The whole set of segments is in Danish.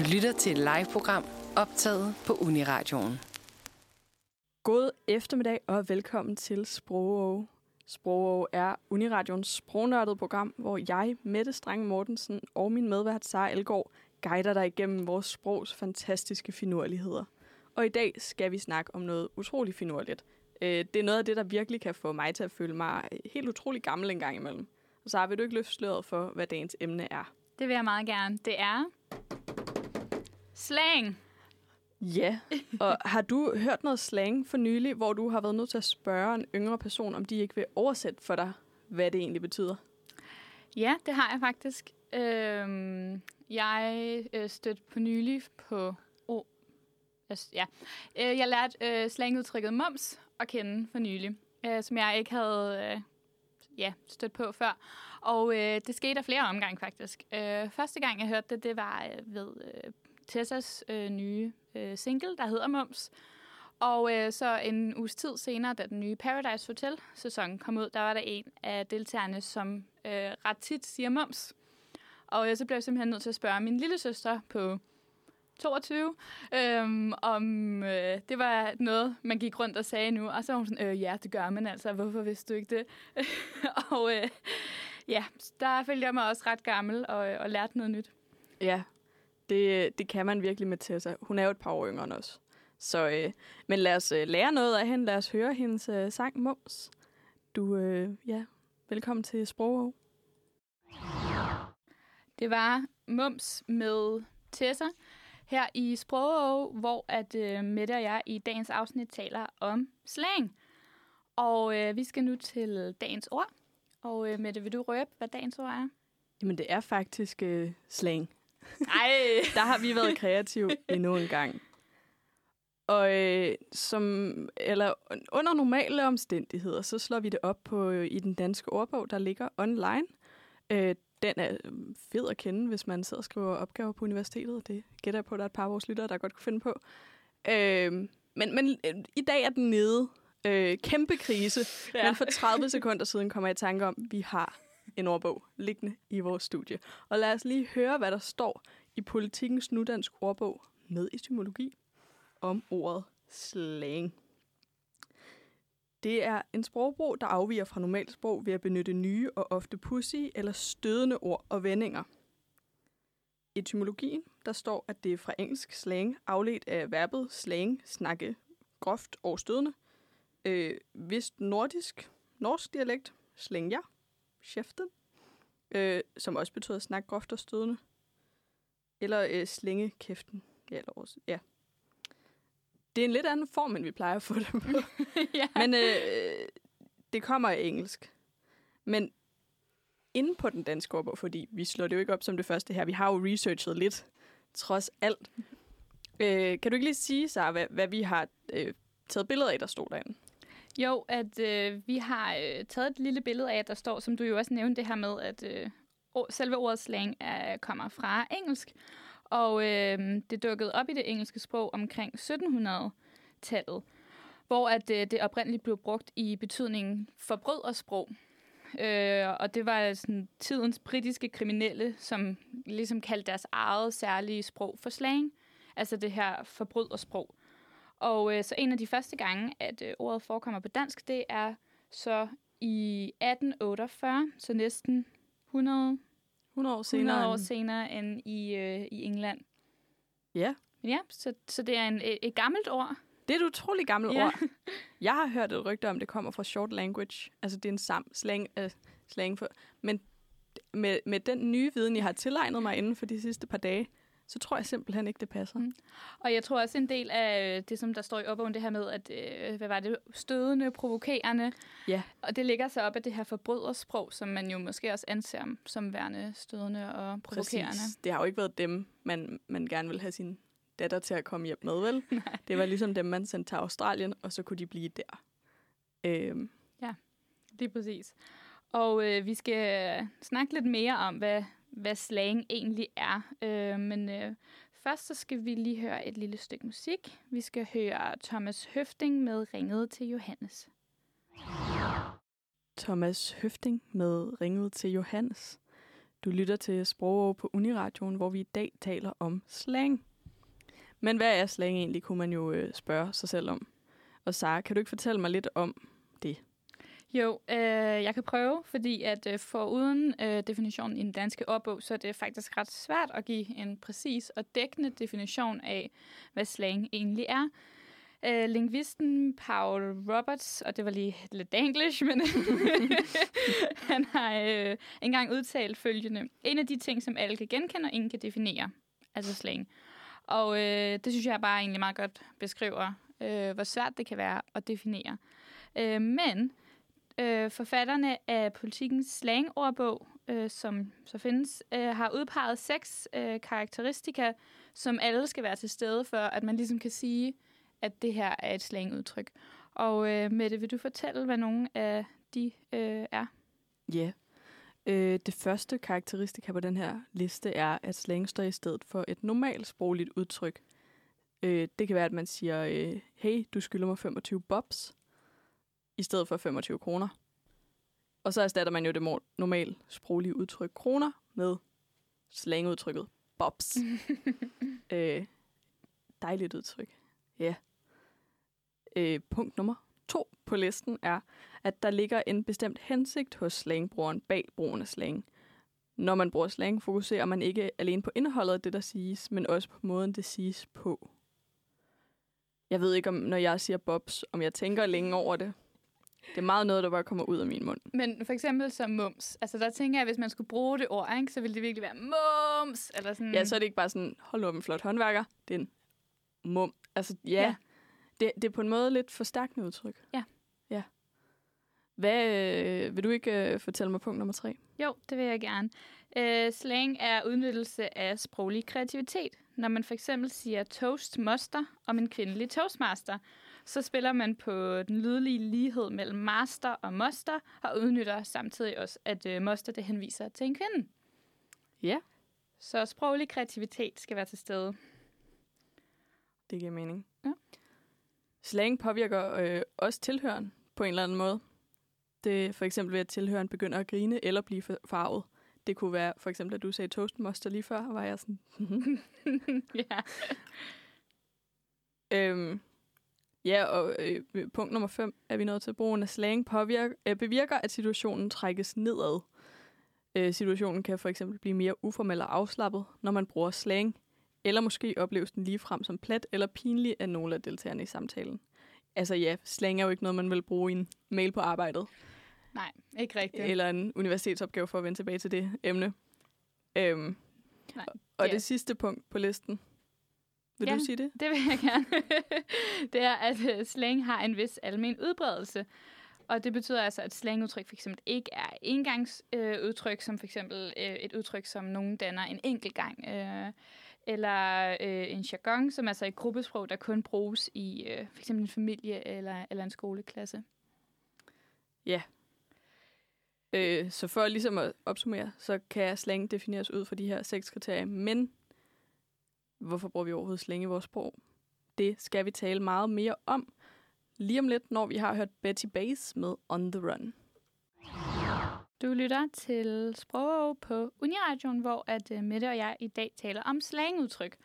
Du lytter til et live-program optaget på Uniradioen. God eftermiddag og velkommen til Sprogå. Sprogå er Uniradions sprognørdede program, hvor jeg, Mette Strang Mortensen og min medvært Sara Elgaard guider dig igennem vores sprogs fantastiske finurligheder. Og i dag skal vi snakke om noget utrolig finurligt. Øh, Det er noget af det, der virkelig kan få mig til at føle mig helt utrolig gammel en gang imellem. Og så vil du ikke løfte sløret for, hvad dagens emne er. Det vil jeg meget gerne. Det er slang. Ja, og har du hørt noget slang for nylig, hvor du har været nødt til at spørge en yngre person, om de ikke vil oversætte for dig, hvad det egentlig betyder? Ja, det har jeg faktisk. Øhm, jeg øh, stødte på nylig på... Oh, ja. Øh, jeg lærte øh, slangudtrykket moms at kende for nylig, øh, som jeg ikke havde øh, ja, stødt på før. Og øh, det skete af flere omgange faktisk. Øh, første gang, jeg hørte det, det var øh, ved øh, Tessas øh, nye øh, single, der hedder Mums. Og øh, så en uges tid senere, da den nye Paradise Hotel-sæson kom ud, der var der en af deltagerne, som øh, ret tit siger mums. Og øh, så blev jeg simpelthen nødt til at spørge min lille søster på 22, øhm, om øh, det var noget, man gik rundt og sagde nu. Og så var hun sådan, øh, ja, det gør man altså. Hvorfor vidste du ikke det? og øh, ja, der følte jeg mig også ret gammel og, øh, og lærte noget nyt. Ja, det, det kan man virkelig med Tessa. Hun er jo et par år yngre end os. Så, øh, men lad os øh, lære noget af hende. Lad os høre hendes øh, sang Mums. Du, øh, ja, velkommen til Sprogå. Det var Mums med Tessa her i Sprogå, hvor at øh, Mette og jeg i dagens afsnit taler om slang. Og øh, vi skal nu til dagens ord. Og øh, Mette, vil du røbe, hvad dagens ord er? Jamen, det er faktisk øh, slang. Nej. Der har vi været kreative endnu en gang. Og øh, som, eller under normale omstændigheder, så slår vi det op på øh, i den danske ordbog, der ligger online. Øh, den er fed at kende, hvis man sidder og skriver opgaver på universitetet. Det gætter jeg på, at der er et par af vores lyttere, der godt kunne finde på. Øh, men, men øh, i dag er den nede. Øh, kæmpe krise. Ja. Men for 30 sekunder siden kommer jeg i tanke om, at vi har en ordbog liggende i vores studie. Og lad os lige høre, hvad der står i Politikens Nudansk ordbog med etymologi om ordet slang. Det er en sprogbrug, der afviger fra normalt sprog ved at benytte nye og ofte pussy eller stødende ord og vendinger. Etymologien, der står, at det er fra engelsk slang, afledt af verbet slang, snakke, groft og stødende. Øh, vist nordisk, norsk dialekt, slænge cheften, øh, som også betyder snak groft og stødende. Eller øh, slænge kæften. Ja, eller også, ja. Det er en lidt anden form, end vi plejer at få det på. ja. Men øh, det kommer af engelsk. Men inde på den danske ordbog, fordi vi slår det jo ikke op som det første her. Vi har jo researchet lidt, trods alt. Øh, kan du ikke lige sige, så hvad, hvad vi har øh, taget billeder af, der stod derinde? Jo, at øh, vi har øh, taget et lille billede af, at der står, som du jo også nævnte, det her med, at øh, selve ordet slang er, kommer fra engelsk. Og øh, det dukkede op i det engelske sprog omkring 1700-tallet, hvor at øh, det oprindeligt blev brugt i betydningen forbrydersprog. Øh, og det var sådan tidens britiske kriminelle, som ligesom kaldte deres eget særlige sprog for slang. Altså det her forbrydersprog. Og øh, så en af de første gange, at øh, ordet forekommer på dansk, det er så i 1848, så næsten 100, 100 år senere. 100 år senere end i, øh, i England. Ja. Ja, så, så det er en, et, et gammelt ord. Det er et utroligt gammelt Ja. ord. Jeg har hørt et rygte om, det kommer fra short language. Altså det er en sam slang, øh, slang for. Men med, med den nye viden, jeg har tilegnet mig inden for de sidste par dage, så tror jeg simpelthen ikke, det passer. Mm. Og jeg tror også en del af øh, det, som der står i opbogen, det her med, at øh, hvad var det, stødende, provokerende. Ja. Og det ligger så op af det her forbrydersprog, som man jo måske også anser som værende stødende og provokerende. Præcis. Det har jo ikke været dem, man, man gerne vil have sin datter til at komme hjem med, vel? det var ligesom dem, man sendte til Australien, og så kunne de blive der. Øhm, Lige præcis. Og øh, vi skal snakke lidt mere om, hvad, hvad slang egentlig er. Øh, men øh, først så skal vi lige høre et lille stykke musik. Vi skal høre Thomas Høfting med Ringet til Johannes. Thomas Høfting med Ringet til Johannes. Du lytter til Sprog på Uniradioen, hvor vi i dag taler om slang. Men hvad er slang egentlig, kunne man jo øh, spørge sig selv om. Og Sara, kan du ikke fortælle mig lidt om det? Jo, øh, jeg kan prøve, fordi at øh, for uden øh, definitionen i den danske ordbog, så er det faktisk ret svært at give en præcis og dækkende definition af, hvad slang egentlig er. Øh, lingvisten Paul Roberts, og det var lige lidt engelsk, men han har øh, engang udtalt følgende. En af de ting, som alle kan genkende, og ingen kan definere, altså slang. Og øh, det synes jeg bare egentlig meget godt beskriver, øh, hvor svært det kan være at definere. Øh, men øh, forfatterne af politikens slangordbog, øh, som så findes, øh, har udpeget seks øh, karakteristika, som alle skal være til stede for, at man ligesom kan sige, at det her er et slangudtryk. Og øh, Mette, vil du fortælle, hvad nogle af de øh, er? Ja. Yeah. Øh, det første karakteristika på den her liste er, at slang står i stedet for et normalt sprogligt udtryk. Øh, det kan være, at man siger, øh, hey, du skylder mig 25 bobs, i stedet for 25 kroner. Og så erstatter man jo det normalt sproglige udtryk kroner med slangudtrykket bobs. øh, dejligt udtryk. Ja. Øh, punkt nummer to på listen er, at der ligger en bestemt hensigt hos slangbrugeren bag brugen af slang. Når man bruger slang, fokuserer man ikke alene på indholdet af det, der siges, men også på måden, det siges på. Jeg ved ikke, om når jeg siger bobs, om jeg tænker længe over det. Det er meget noget, der bare kommer ud af min mund. Men for eksempel som mums. Altså der tænker jeg, at hvis man skulle bruge det ord, ikke, så ville det virkelig være mums. Eller sådan. Ja, så er det ikke bare sådan, hold op en flot håndværker. Det er en mum. Altså ja, ja. Det, det er på en måde lidt forstærkende udtryk. Ja. Ja. Hvad, øh, vil du ikke øh, fortælle mig punkt nummer tre? Jo, det vil jeg gerne. Øh, slang er udnyttelse af sproglig kreativitet. Når man for eksempel siger toastmaster om en kvindelig toastmaster, så spiller man på den lydlige lighed mellem master og moster, og udnytter samtidig også, at øh, moster det henviser til en kvinde. Ja. Så sproglig kreativitet skal være til stede. Det giver mening. Ja. Slang påvirker øh, også tilhøren på en eller anden måde. Det er for eksempel ved, at tilhøren begynder at grine eller blive farvet. Det kunne være for eksempel, at du sagde toastmaster lige før, var jeg sådan... ja. øhm, ja, og øh, punkt nummer 5 er vi nået til. Brugen af slang påvirker, øh, bevirker, at situationen trækkes nedad. Øh, situationen kan for eksempel blive mere uformel og afslappet, når man bruger slang, eller måske opleves den lige frem som plat eller pinlig af nogle af deltagerne i samtalen. Altså ja, slang er jo ikke noget, man vil bruge i en mail på arbejdet. Nej, ikke rigtigt. Eller en universitetsopgave for at vende tilbage til det emne. Øhm, Nej, og det, det sidste punkt på listen. Vil ja, du sige det? det vil jeg gerne. det er, at øh, slang har en vis almen udbredelse. Og det betyder altså, at slangudtryk for eksempel ikke er engangsudtryk, øh, som for eksempel øh, et udtryk, som nogen danner en enkelt gang. Øh, eller øh, en jargon, som altså er et gruppesprog, der kun bruges i øh, for eksempel en familie eller, eller en skoleklasse. Ja. Øh, så for ligesom at opsummere, så kan slang defineres ud fra de her seks kriterier, men hvorfor bruger vi overhovedet slang i vores sprog? Det skal vi tale meget mere om lige om lidt, når vi har hørt Betty Bass med On The Run. Du lytter til Sprog på Uniradion, hvor at uh, Mette og jeg i dag taler om slangudtryk.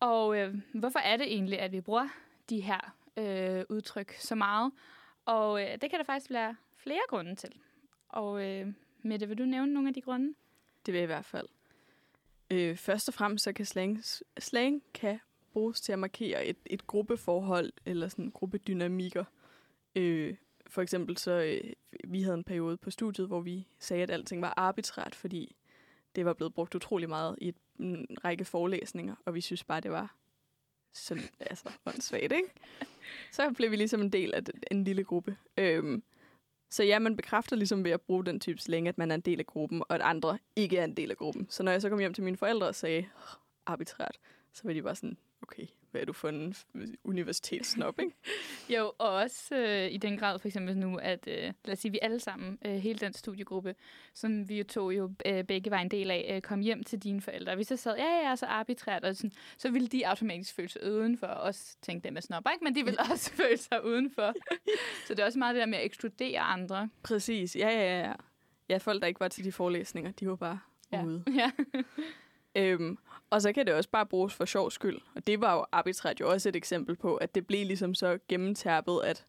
Og uh, hvorfor er det egentlig, at vi bruger de her uh, udtryk så meget? Og uh, det kan der faktisk være flere grunde til. Og uh, Mette, vil du nævne nogle af de grunde? Det vil jeg i hvert fald. Øh, først og fremmest så kan slang, slang kan bruges til at markere et, et gruppeforhold eller sådan gruppedynamikker. Øh, for eksempel så, øh, vi havde en periode på studiet, hvor vi sagde, at alting var arbitrært, fordi det var blevet brugt utrolig meget i et, en række forelæsninger, og vi synes bare, det var sådan, altså, åndssvagt, ikke? Så blev vi ligesom en del af en lille gruppe. Øhm, så ja, man bekræfter ligesom ved at bruge den type slang, at man er en del af gruppen, og at andre ikke er en del af gruppen. Så når jeg så kom hjem til mine forældre og sagde, arbitrært, så var de bare sådan, okay, hvad er du for en universitetssnop, ikke? jo, og også øh, i den grad for eksempel nu, at øh, lad os sige, vi alle sammen, øh, hele den studiegruppe, som vi jo tog jo øh, begge var en del af, øh, kom hjem til dine forældre. Hvis jeg sad, ja, ja, så arbitrært, og sådan, så ville de automatisk føle sig udenfor, og også tænke dem er snopper, ikke? Men de vil også føle sig udenfor. så det er også meget det der med at ekskludere andre. Præcis, ja, ja, ja. Ja, folk, der ikke var til de forelæsninger, de var bare Ja. ude. Ja. Øhm, og så kan det også bare bruges for sjov skyld. Og det var jo arbitræt jo også et eksempel på, at det blev ligesom så gennemtærpet, at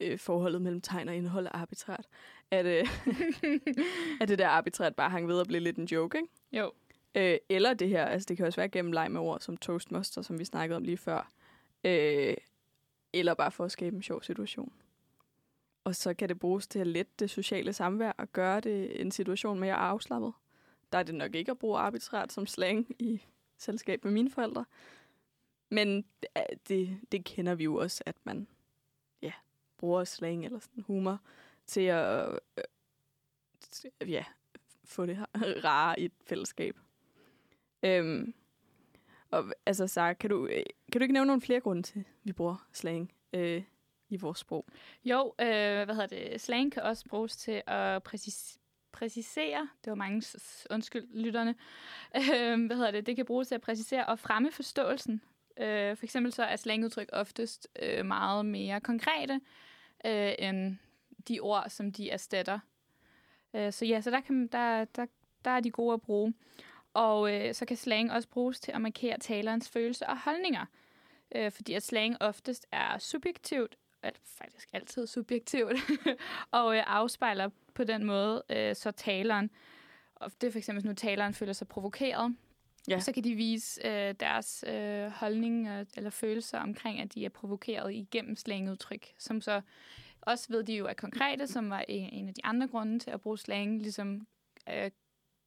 øh, forholdet mellem tegn og indhold er arbitræt. At, øh, at det der arbitræt bare hang ved at blive lidt en joke, ikke? Jo. Øh, eller det her, altså det kan også være gennem leg med ord som toastmaster, som vi snakkede om lige før. Øh, eller bare for at skabe en sjov situation. Og så kan det bruges til at lette det sociale samvær og gøre det en situation mere afslappet. Der er det nok ikke at bruge arbitrært som slang i selskab med mine forældre. Men det, det kender vi jo også, at man ja, bruger slang eller sådan humor til at øh, ja, få det her rare i et fællesskab. Øhm, og altså, Sara, kan du, øh, kan du ikke nævne nogle flere grunde til, at vi bruger slang øh, i vores sprog? Jo, øh, hvad hedder det? Slang kan også bruges til at præcis- præcisere. Det var mange, undskyld, lytterne. Øh, hvad hedder det? Det kan bruges til at præcisere og fremme forståelsen. Øh, for eksempel så er slangudtryk oftest øh, meget mere konkrete øh, end de ord, som de erstatter. Øh, så ja, så der, kan, der, der, der er de gode at bruge. Og øh, så kan slang også bruges til at markere talerens følelser og holdninger. Øh, fordi at slang oftest er subjektivt, eller faktisk altid subjektivt, og øh, afspejler på den måde øh, så taleren. Og det er for eksempel, hvis nu taleren føler sig provokeret, Ja. så kan de vise øh, deres øh, holdning øh, eller følelser omkring, at de er provokeret igennem slangudtryk, som så også ved de jo er konkrete, som var en, en af de andre grunde til at bruge slang, ligesom øh,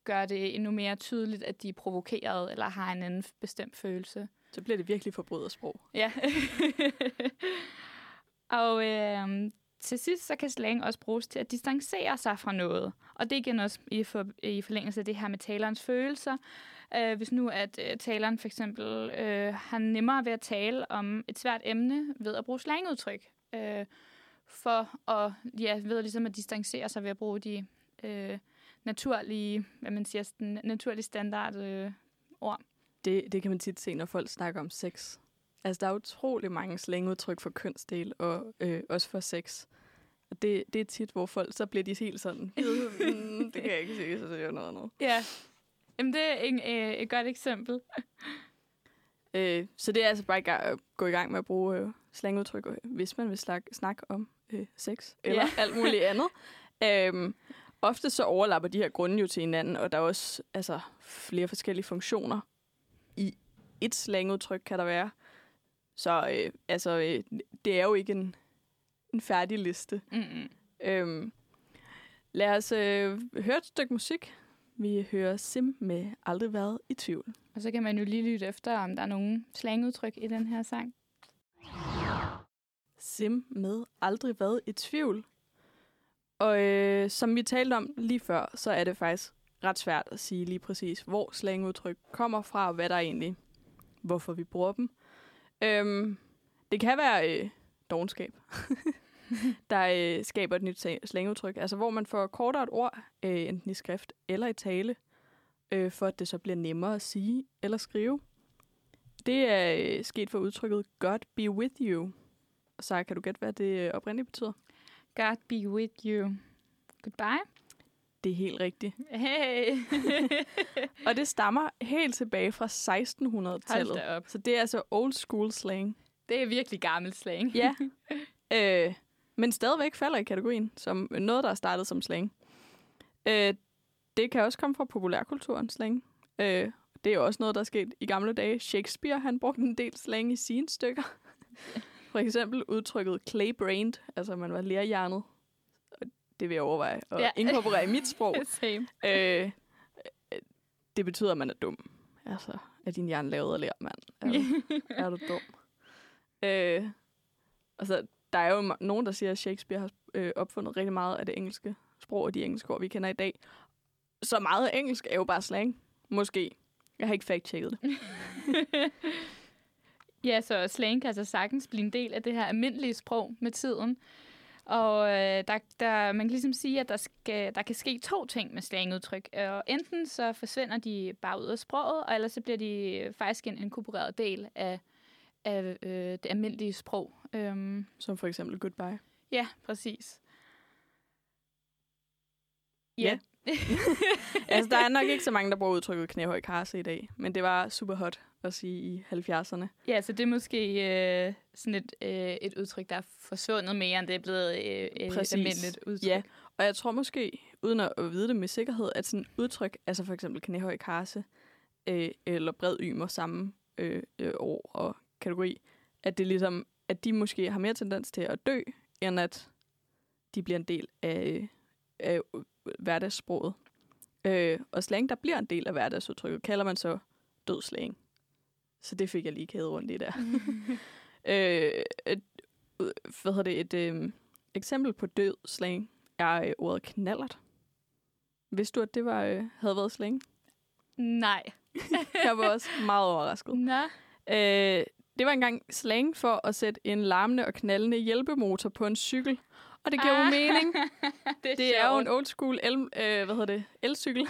gør det endnu mere tydeligt, at de er provokeret eller har en anden bestemt følelse. Så bliver det virkelig forbrydersprog. Ja. og øh, til sidst, så kan slang også bruges til at distancere sig fra noget. Og det er igen også i, for, i forlængelse af det her med talerens følelser. Øh, hvis nu at øh, taleren for eksempel øh, har nemmere ved at tale om et svært emne ved at bruge slangudtryk. Øh, for at, ja, ved ligesom at distancere sig ved at bruge de øh, naturlige, hvad man siger, den naturlige standard øh, ord. Det, det kan man tit se, når folk snakker om sex. Altså, der er utrolig mange slangudtryk for kønsdel, og øh, også for sex. Og det, det er tit, hvor folk, så bliver de helt sådan, "Mm, det kan jeg ikke se, så det er noget andet. Ja, Jamen, det er en, øh, et godt eksempel. Øh, så det er altså bare at gå i gang med at bruge øh, slangudtryk, øh, hvis man vil snakke, snakke om øh, sex eller Ja. alt muligt andet. Øhm, ofte så overlapper de her grunde jo til hinanden, og der er også altså, flere forskellige funktioner. I et slangudtryk kan der være. Så øh, altså, øh, det er jo ikke en, en færdig liste. Mm-mm. Øhm, lad os øh, høre et stykke musik. Vi hører Sim med Aldrig været i tvivl. Og så kan man jo lige lytte efter, om der er nogen slangudtryk i den her sang. Sim med aldrig været i tvivl. Og øh, som vi talte om lige før, så er det faktisk ret svært at sige lige præcis, hvor slangudtryk kommer fra, og hvad der er egentlig, hvorfor vi bruger dem. Øhm, det kan være øh, dogenskab, der øh, skaber et nyt slangudtryk. Altså hvor man får kortere et ord, øh, enten i skrift eller i tale, øh, for at det så bliver nemmere at sige eller skrive. Det er øh, sket for udtrykket God be with you. Så kan du gætte, hvad det øh, oprindeligt betyder? God be with you. Goodbye. Det er helt rigtigt. Hey. Og det stammer helt tilbage fra 1600-tallet. Hold da op. Så det er altså old school slang. Det er virkelig gammel slang. Ja. øh, men stadigvæk falder i kategorien som noget, der er startet som slang. Øh, det kan også komme fra populærkulturen, slang. Øh, det er også noget, der er sket i gamle dage. Shakespeare, han brugte en del slang i sine stykker. For eksempel udtrykket clay-brained, altså man var lærhjernet. Det vil jeg overveje at Ja. inkorporere i mit sprog. Same. øh, øh, det betyder, at man er dum. Altså, er din hjerne lavet af lær, mand? Er du, er du dum? Øh, altså, der er jo nogen, der siger, at Shakespeare har øh, opfundet rigtig meget af det engelske sprog og de engelske ord, vi kender i dag. Så meget engelsk er jo bare slang. Måske. Jeg har ikke fact-checket det. Ja, så slang kan altså sagtens blive en del af det her almindelige sprog med tiden. Og øh, der, der, man kan ligesom sige, at der, skal, der kan ske to ting med slangudtryk. Og enten så forsvinder de bare ud af sproget, og ellers så bliver de faktisk en inkorporeret del af, af øh, det almindelige sprog. Øhm, Som for eksempel goodbye. ja, præcis. Ja. altså, der er nok ikke så mange, der bruger udtrykket knæhøj karse i dag, men det var super hot at sige i 70'erne. Ja, så det er måske øh, sådan et, øh, et udtryk, der er forsvundet mere, end det er blevet øh, øh, Præcis. almindeligt udtryk. Ja, og jeg tror måske, uden at vide det med sikkerhed, at sådan udtryk, altså for eksempel knæhøj karse, øh, eller bred ymer samme øh, øh, år og kategori, at det ligesom, at de måske har mere tendens til at dø, end at de bliver en del af, af hverdagssproget. Øh, og slang, der bliver en del af hverdagsudtrykket, kalder man så død slang. Så det fik jeg lige kædet rundt i der. øh, et, øh, hvad hedder det? Et øh, eksempel på død slang er øh, ordet knallert. Vidste du, at det var, øh, havde været slang? Nej. Jeg var også meget overrasket. Nå. Øh, det var engang slang for at sætte en larmende og knaldende hjælpemotor på en cykel. Og det giver jo Ah, mening. det er, Det er jo en old school el, øh, hvad hedder det, elcykel.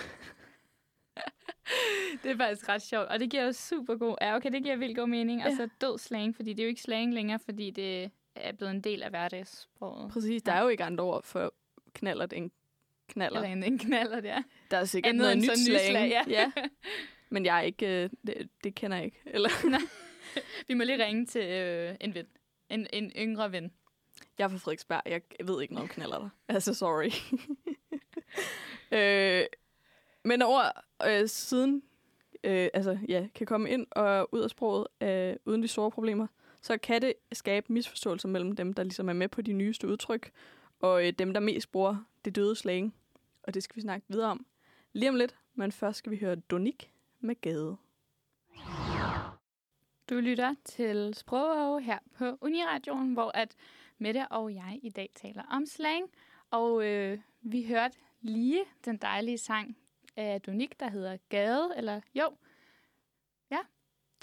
Det er faktisk ret sjovt, og det giver jo super god... Ja, okay, det giver vildt god mening. Og Ja. så død slang, fordi det er jo ikke slang længere, fordi det er blevet en del af hverdagssproget. Præcis, der er jo ikke andre ord for knallert end knaller. Eller en, en knaller, der. Der er sikkert Andet noget nyt slang. nyslag, ja. ja. Men jeg er ikke, øh, det, det kender jeg ikke. Eller, Vi må lige ringe til øh, en ven. En, en yngre ven. jeg er fra Frederiksberg, jeg ved ikke noget om knaller der. Altså, sorry. øh, men ord øh, siden, øh, altså ja, kan komme ind og ud af sproget øh, uden de store problemer, så kan det skabe misforståelser mellem dem, der ligesom er med på de nyeste udtryk, og øh, dem, der mest bruger det døde slang. Og det skal vi snakke videre om lige om lidt, men først skal vi høre Donik med Gade. Du lytter til Sprog her på Uniradioen, hvor at Mette og jeg i dag taler om slang. Og øh, vi hørte lige den dejlige sang af Donik, der hedder Gade, eller jo. Ja.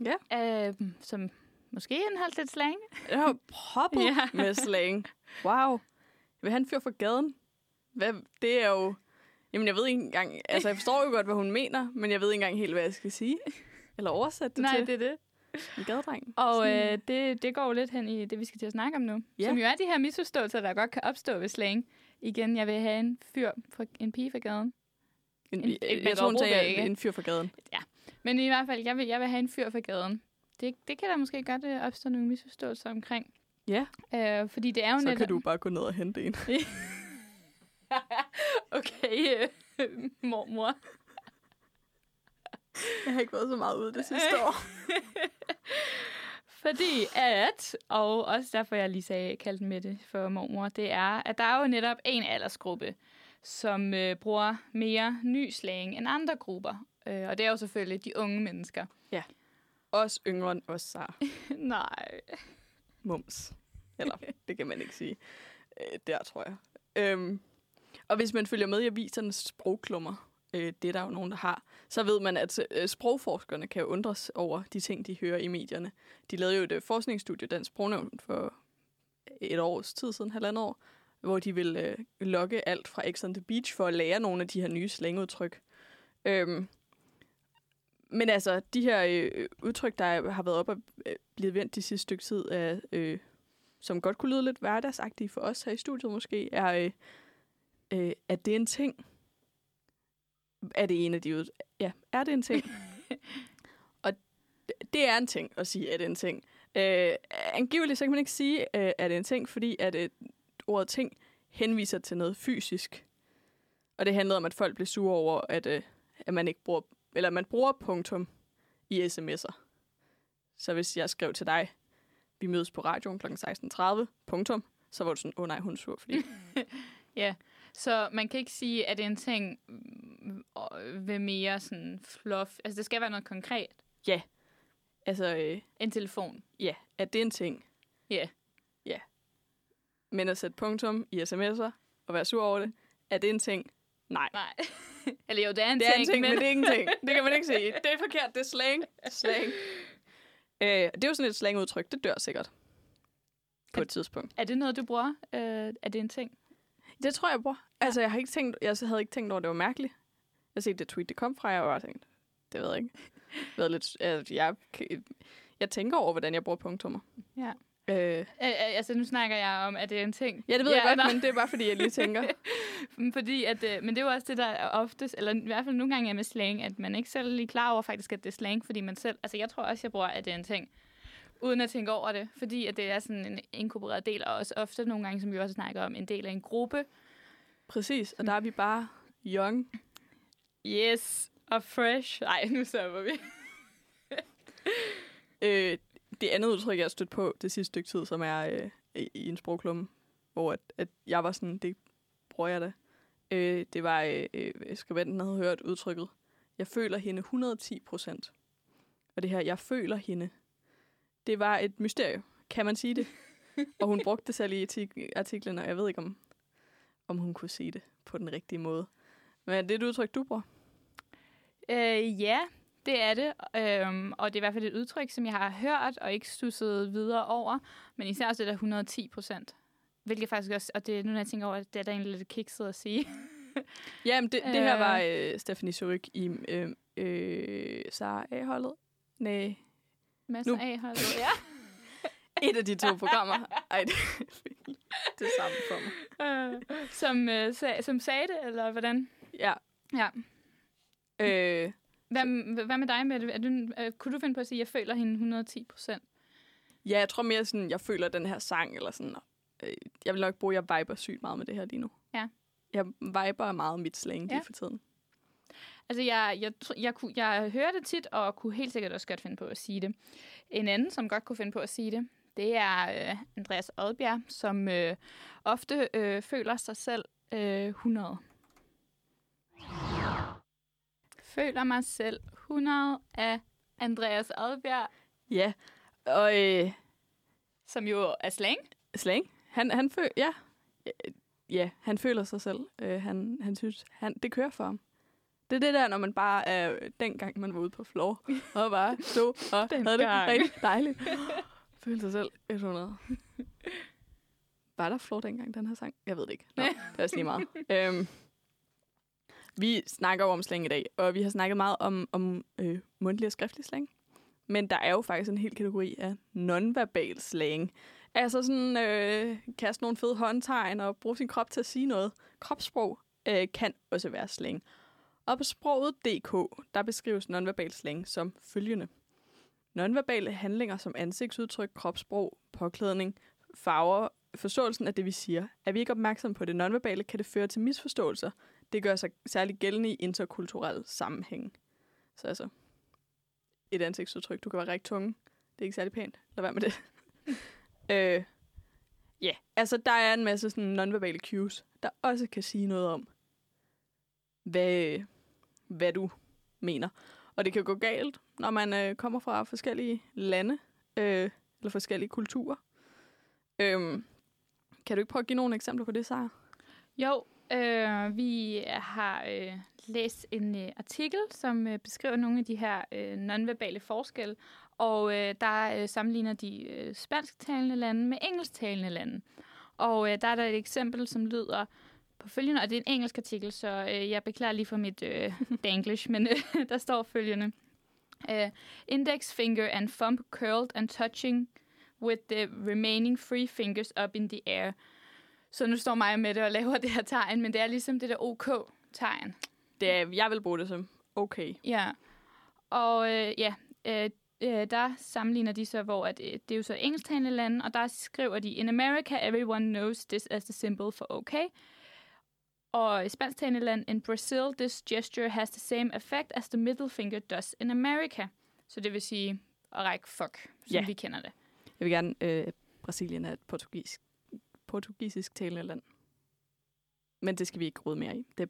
Ja. Øh, som måske indeholdt lidt slang. Jeg har proppet Ja. ja. med slang. Wow. Vil have en fyr fra gaden. Hvad, det er jo... Jamen, jeg ved ikke engang... Altså, jeg forstår jo godt, hvad hun mener, men jeg ved ikke engang helt, hvad jeg skal sige. Eller oversætte det Nej, til. det er det. En gadedreng. Og øh, det, det går jo lidt hen i det, vi skal til at snakke om nu. Ja. Som jo er de her misforståelser, der godt kan opstå ved slang. Igen, jeg vil have en fyr, fra, en pige fra gaden. En, en- jeg, et jeg tror, hun sagde ikke? en fyr fra gaden. Men i hvert fald, jeg vil, jeg vil have en fyr fra gaden. Det, det kan der måske godt øh, opstå nogle misforståelser omkring. Ja, Øh, fordi det er jo så netop... kan du bare gå ned og hente en. okay, øh, mormor. Jeg har ikke været så meget ude det sidste år. Fordi at, og også derfor jeg lige sagde, kaldte med det for mormor, det er, at der er jo netop en aldersgruppe, som øh, bruger mere ny slang end andre grupper. Øh, og det er jo selvfølgelig de unge mennesker. Også yngre end os, Sara. Nej. Mums. Eller, det kan man ikke sige. Øh, der, tror jeg. Øhm, og hvis man følger med i avisernes sprogklummer, øh, det er der jo nogen, der har, så ved man, at øh, sprogforskerne kan undres over de ting, de hører i medierne. De lavede jo et øh, forskningsstudie, Dansk Sprognævn, for et års tid siden, halvandet år, hvor de ville øh, logge alt fra X on the Beach for at lære nogle af de her nye slangudtryk. Øhm, men altså, de her øh, udtryk, der er- har været op og øh, blevet vendt de sidste stykke tid, er, øh, som godt kunne lyde lidt hverdagsagtige for os her i studiet måske, er, øh, øh, at det er en ting. Er det en af de ud... Ja, er det en ting? og det er en ting at sige, at det er en ting. Øh, angiveligt så kan man ikke sige, øh, at det er en ting, fordi at øh, ordet ting henviser til noget fysisk. Og det handlede om, at folk blev sure over, at, øh, at man ikke bruger, eller man bruger punktum i sms'er. Så hvis jeg skrev til dig, vi mødes på radioen kl. 16.30, punktum, så var du sådan, åh oh, nej, hun er sur, fordi... Ja, så man kan ikke sige, at det er en ting øh, ved mere sådan fluff. Altså, det skal være noget konkret. altså, øh, En telefon. ja, at det er en ting. Ja. Ja. Men at sætte punktum i sms'er og være sur over det, er det en ting? Nej. Nej. Eller jo, det er en Det er ting, en ting, men, men det er ikke en ting. Det kan man ikke sige. Det er forkert, det er slang. Slang. Øh, det er jo sådan et slangudtryk, det dør sikkert. På et tidspunkt. Er det noget, du bruger? Øh, er det en ting? Det tror jeg, jeg bruger. Altså, jeg, har ikke tænkt, jeg havde ikke tænkt over, at det var mærkeligt. Jeg har set det tweet, det kom fra, og jeg bare tænkt, det ved jeg ikke. Været lidt, altså, jeg, jeg tænker over, hvordan jeg bruger punktummer. Ja. Øh, altså, nu snakker jeg om, at det er en ting. ja, det ved ja, jeg godt, nej. men det er bare fordi, jeg lige tænker. Fordi at, øh, men det er jo også det, der er oftest, eller i hvert fald nogle gange er med slang, at man ikke selv er lige klar over faktisk, at det er slang, fordi man selv, altså jeg tror også, jeg bruger, at det er en ting, uden at tænke over det, fordi at det er sådan en inkorporeret del, og også ofte nogle gange, som vi også snakker om, en del af en gruppe. Præcis, og der er vi bare young. Yes, og fresh. Nej, nu stopper vi. Øh, det andet udtryk, jeg har stødt på det sidste stykke tid, som er øh, i i en sprogklumme, hvor at, at jeg var sådan, det bruger jeg da. Øh, det var, øh, øh skribenten havde hørt udtrykket, jeg føler hende 110 procent. Og det her, jeg føler hende, det var et mysterie. Kan man sige det? og hun brugte det selv i artiklen, og jeg ved ikke, om, om hun kunne sige det på den rigtige måde. Men er det et udtryk, du bruger? Øh, ja, det er det. Øhm, og det er i hvert fald et udtryk, som jeg har hørt og ikke stusset videre over. Men især også det der 110 procent. Hvilket faktisk også, og det er nu, når jeg tænker over, at det er da egentlig lidt kikset at sige. Ja, men det, det her Øh. var øh, Stephanie Surik i øh, øh, Sara A-holdet. Nej, Masser Nu- af holdet, ja. et af de to programmer. Ej, det er det samme for mig. Øh, som, øh, sag, som sagde det, eller hvordan? Ja. Ja. Øh, Hvad, hvad med dig, Mette? Er du, øh, kunne du finde på at sige, at jeg føler hende 110 procent? ja, jeg tror mere sådan, jeg føler den her sang, eller sådan, øh, jeg vil nok bruge, jeg viber sygt meget med det her lige nu. Ja. Jeg viber meget mit slang lige Ja. for tiden. Altså, jeg, jeg, jeg, kunne, jeg hører det tit, og kunne helt sikkert også godt finde på at sige det. En anden, som godt kunne finde på at sige det, det er øh, Andreas Odbjerg, som øh, ofte øh, føler sig selv øh, 100. Føler mig selv 100 af Andreas Odbjerg, Ja, og øh, som jo er slang. slang, han, han føler, ja, ja, han føler sig selv. Øh, han, han synes, han, det kører for ham. Det er det der, når man bare er, øh, dengang man var ude på floor, og bare stod og havde det Dengang. rigtig dejligt. Følte sig selv 100. Var der floor dengang, den her sang? Jeg ved det ikke. Nå, det er også lige meget. øhm, vi snakker jo om slang i dag, og vi har snakket meget om, om øh, mundtlig og skriftlig slang. Men der er jo faktisk en hel kategori af nonverbal slang. Altså sådan, øh, kaste nogle fede håndtegn og bruge sin krop til at sige noget. Kropssprog øh, kan også være slang. Og på sproget.dk, der beskrives nonverbal slang som følgende. Nonverbale handlinger som ansigtsudtryk, kropssprog, påklædning, farver, forståelsen af det, vi siger. Er vi ikke opmærksomme på det nonverbale, kan det føre til misforståelser. Det gør sig særligt gældende i interkulturelle sammenhæng. Så altså, et ansigtsudtryk. Du kan være rigtig tunge. Det er ikke særlig pænt. Lad være med det. øh, ja, yeah. altså der er en masse sådan nonverbale cues, der også kan sige noget om, hvad, hvad du mener. Og det kan gå galt, når man øh, kommer fra forskellige lande, øh, eller forskellige kulturer. Øhm, kan du ikke prøve at give nogle eksempler på det, Sara? Jo, øh, vi har øh, læst en øh, artikel, som øh, beskriver nogle af de her øh, nonverbale forskelle, og øh, der øh, sammenligner de øh, spansktalende lande med engelsktalende lande. Og øh, der er der et eksempel, som lyder på følgende, og det er en engelsk artikel, så øh, jeg beklager lige for mit øh, danglish, men øh, der står følgende. Uh, index finger and thumb curled and touching with the remaining three fingers up in the air. Så nu står mig med det og laver det her tegn, men det er ligesom det der OK-tegn. Det er, jeg vil bruge det som okay. Ja. Og øh, ja, øh, øh, der sammenligner de så, hvor at, øh, det er jo så engelsktalende lande, og der skriver de, In America, everyone knows this as the symbol for okay. Og i spansktalende land, in Brazil, this gesture has the same effect as the middle finger does in America. Så det vil sige at række fuck, som Ja. vi kender det. Jeg vil gerne, øh, Brasilien er et portugisisk, portugisisk talende land. Men det skal vi ikke rode mere i. Det,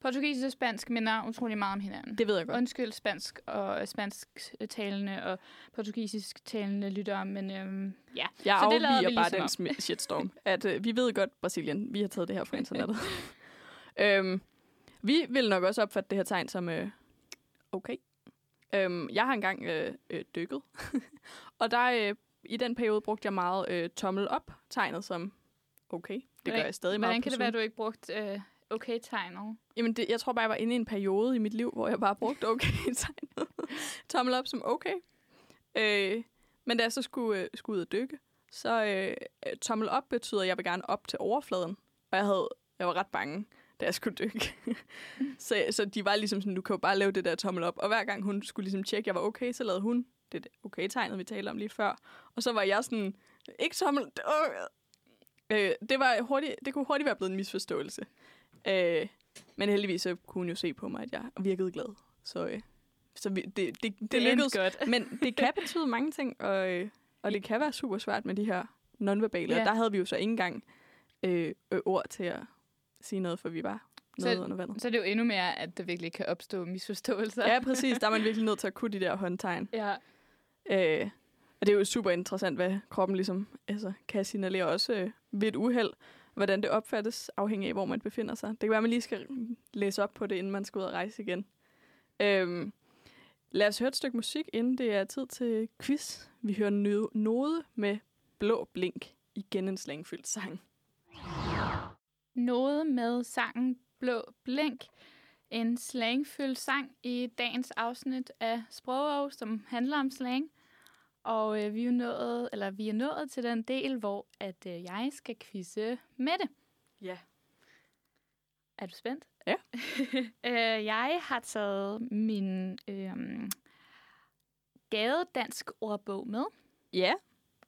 Portugisisk og spansk minder utrolig meget om hinanden. det ved jeg godt. Undskyld spansk og spansk talende og portugisisk talende lyttere, men øhm, ja. Jeg Så det afviger vi bare ligesom den shitstorm. At øh, vi ved godt, Brasilien, vi har taget det her fra internettet. øhm, vi vil nok også opfatte det her tegn som øh, okay. Øhm, jeg har engang øh, øh, dykket. og der øh, i den periode brugte jeg meget øh, tommel op tegnet som okay. Det gør Hvordan- jeg stadig meget Hvordan kan det være, at du ikke brugt øh, okay-tegnet? Jamen, det, jeg tror bare, jeg var inde i en periode i mit liv, hvor jeg bare brugte okay-tegnet. Tommel op som okay. Øh, Men da jeg så skulle, øh, skulle ud og dykke, så øh, tommel op betyder, at jeg vil gerne op til overfladen. Og jeg, havde, jeg var ret bange, da jeg skulle dykke. så, så de var ligesom sådan, du kan jo bare lave det der tommel op. Og hver gang hun skulle ligesom tjekke, at jeg var okay, så lavede hun det der okay-tegnet, vi talte om lige før. Og så var jeg sådan, ikke tommel... Øh, det, var hurtigt, det kunne hurtigt være blevet en misforståelse. Øh, men heldigvis så kunne hun jo se på mig, at jeg virkede glad. Så, øh, så vi, det, det, det, det lykkedes. godt. Men det kan betyde mange ting, og, øh, og det kan være super svært med de her nonverbale. Ja. Og der havde vi jo så ikke engang øh, øh, ord til at sige noget, for vi var noget Så- under vandet. Så er det jo endnu mere, at der virkelig kan opstå misforståelser. Ja, præcis. Der er man virkelig nødt til at kunne de der håndtegn. ja. Øh, og det er jo super interessant, hvad kroppen ligesom altså, kan signalere også øh, ved et uheld, hvordan det opfattes, afhængig af, hvor man befinder sig. Det kan være, at man lige skal læse op på det, inden man skal ud og rejse igen. Øhm, lad os høre et stykke musik, inden det er tid til quiz. Vi hører nø- Node med Blå Blink. Igen en slangfyldt sang. Node med sangen Blå Blink. En slangfyldt sang i dagens afsnit af Sprogov, som handler om slang. Og øh, vi, er nået, eller vi er nået til den del, hvor at øh, jeg skal quizze med det. Ja. Er du spændt? Ja. øh, jeg har taget min øh, gadedansk ordbog med, Ja.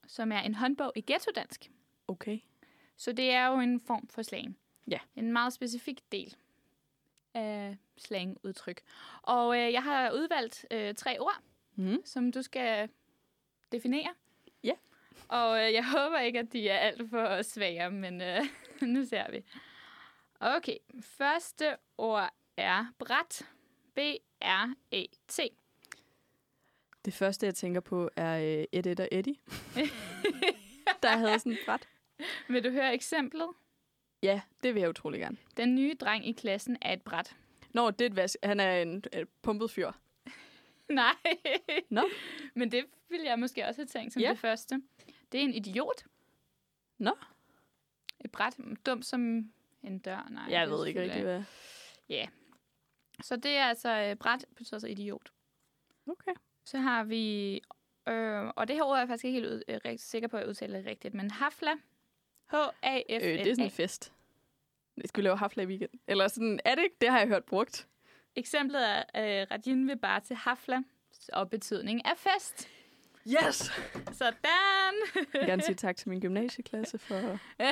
som er en håndbog i ghettodansk. Okay. Så det er jo en form for slang. Ja. En meget specifik del af slangudtryk. Og øh, jeg har udvalgt øh, tre ord, Mm. som du skal definere. Ja. Og øh, jeg håber ikke, at de er alt for svære, men øh, nu ser vi. Okay, første ord er bræt. B-R-E-T. Det første, jeg tænker på, er øh, Ed, Ed og Eddie. der havde sådan et bræt. Vil du høre eksemplet? Ja, det vil jeg utrolig gerne. Den nye dreng i klassen er et bræt. Nå, det er et vask. Han er en øh, pumpet fyr. Nej. Nå. Men det ville jeg måske også have tænkt som Ja. det første. Det er en idiot. Nå. Et bræt. Dum som en dør. Nej, Jeg ved ikke rigtig, hvad... Så det er altså, øh, bræt betyder så idiot. Okay. Så har vi, øh, og det her ord er jeg faktisk ikke helt ud, øh, rigtig sikker på, at jeg udtaler det rigtigt, men hafla. H-A-F-L-A. Øh, det er sådan en fest. Skal vi lave hafla i weekend? Eller sådan, er det ikke? Det har jeg hørt brugt. Eksemplet er øh, Rajin vil bare til hafla, og betydning er fest. Yes! Sådan! Jeg vil gerne sige tak til min gymnasieklasse for...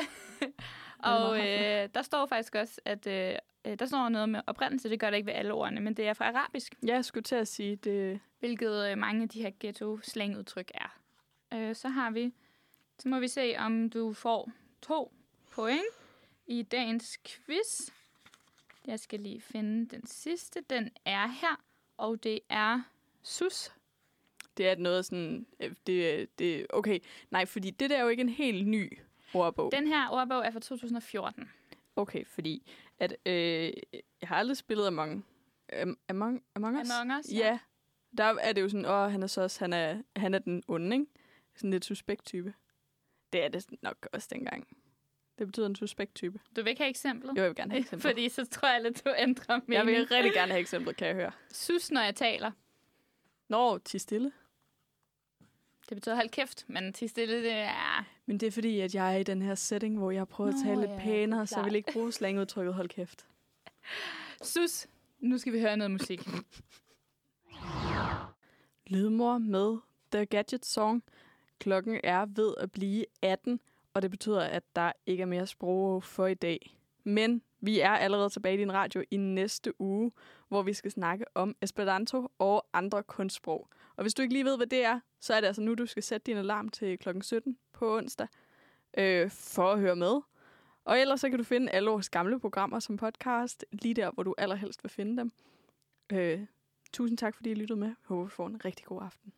Og øh, der står faktisk også, at øh, øh, der står noget med oprindelse, det gør det ikke ved alle ordene, men det er fra arabisk, Ja, jeg skulle til at sige, det... hvilket øh, mange af de her ghetto-slangudtryk er. Øh, så har vi, så må vi se, om du får to point i dagens quiz. Jeg skal lige finde den sidste. Den er her, og det er sus. Det er noget sådan... øh, Det, det, okay, nej, fordi det der er jo ikke en helt ny ordbog. Den her ordbog er fra 2014. Okay, fordi at, øh, jeg har aldrig spillet Among, um, Among, Among Us. Among Us, ja. Ja. Der er det jo sådan, åh, han er så også, han er, han er den onde, ikke? Sådan lidt suspekt type. Det er det nok også dengang. Det betyder en suspekt type. Du vil ikke have eksemplet? Jo, jeg vil gerne have eksempler. Fordi så tror jeg, at du ændrer mening. jeg vil rigtig gerne have eksempler, kan jeg høre. Sus, når jeg taler. Nå, til stille. Det betyder hold kæft, men til stille, det er... Men det er fordi, at jeg er i den her setting, hvor jeg har prøvet Nå, at tale lidt ja, er pænere, så jeg vil ikke bruge slangudtrykket hold kæft. Sus, nu skal vi høre noget musik. Lydmor med The Gadget Song. Klokken er ved at blive 18, og det betyder, at der ikke er mere sprog for i dag. Men vi er allerede tilbage i din radio i næste uge, hvor vi skal snakke om Esperanto og andre kunstsprog. Og hvis du ikke lige ved, hvad det er, så er det altså nu, du skal sætte din alarm til klokken 17 på onsdag øh, for at høre med. Og ellers så kan du finde alle vores gamle programmer som podcast, lige der, hvor du allerhelst vil finde dem. Øh, tusind tak, fordi I lyttede med. Jeg håber, du får en rigtig god aften.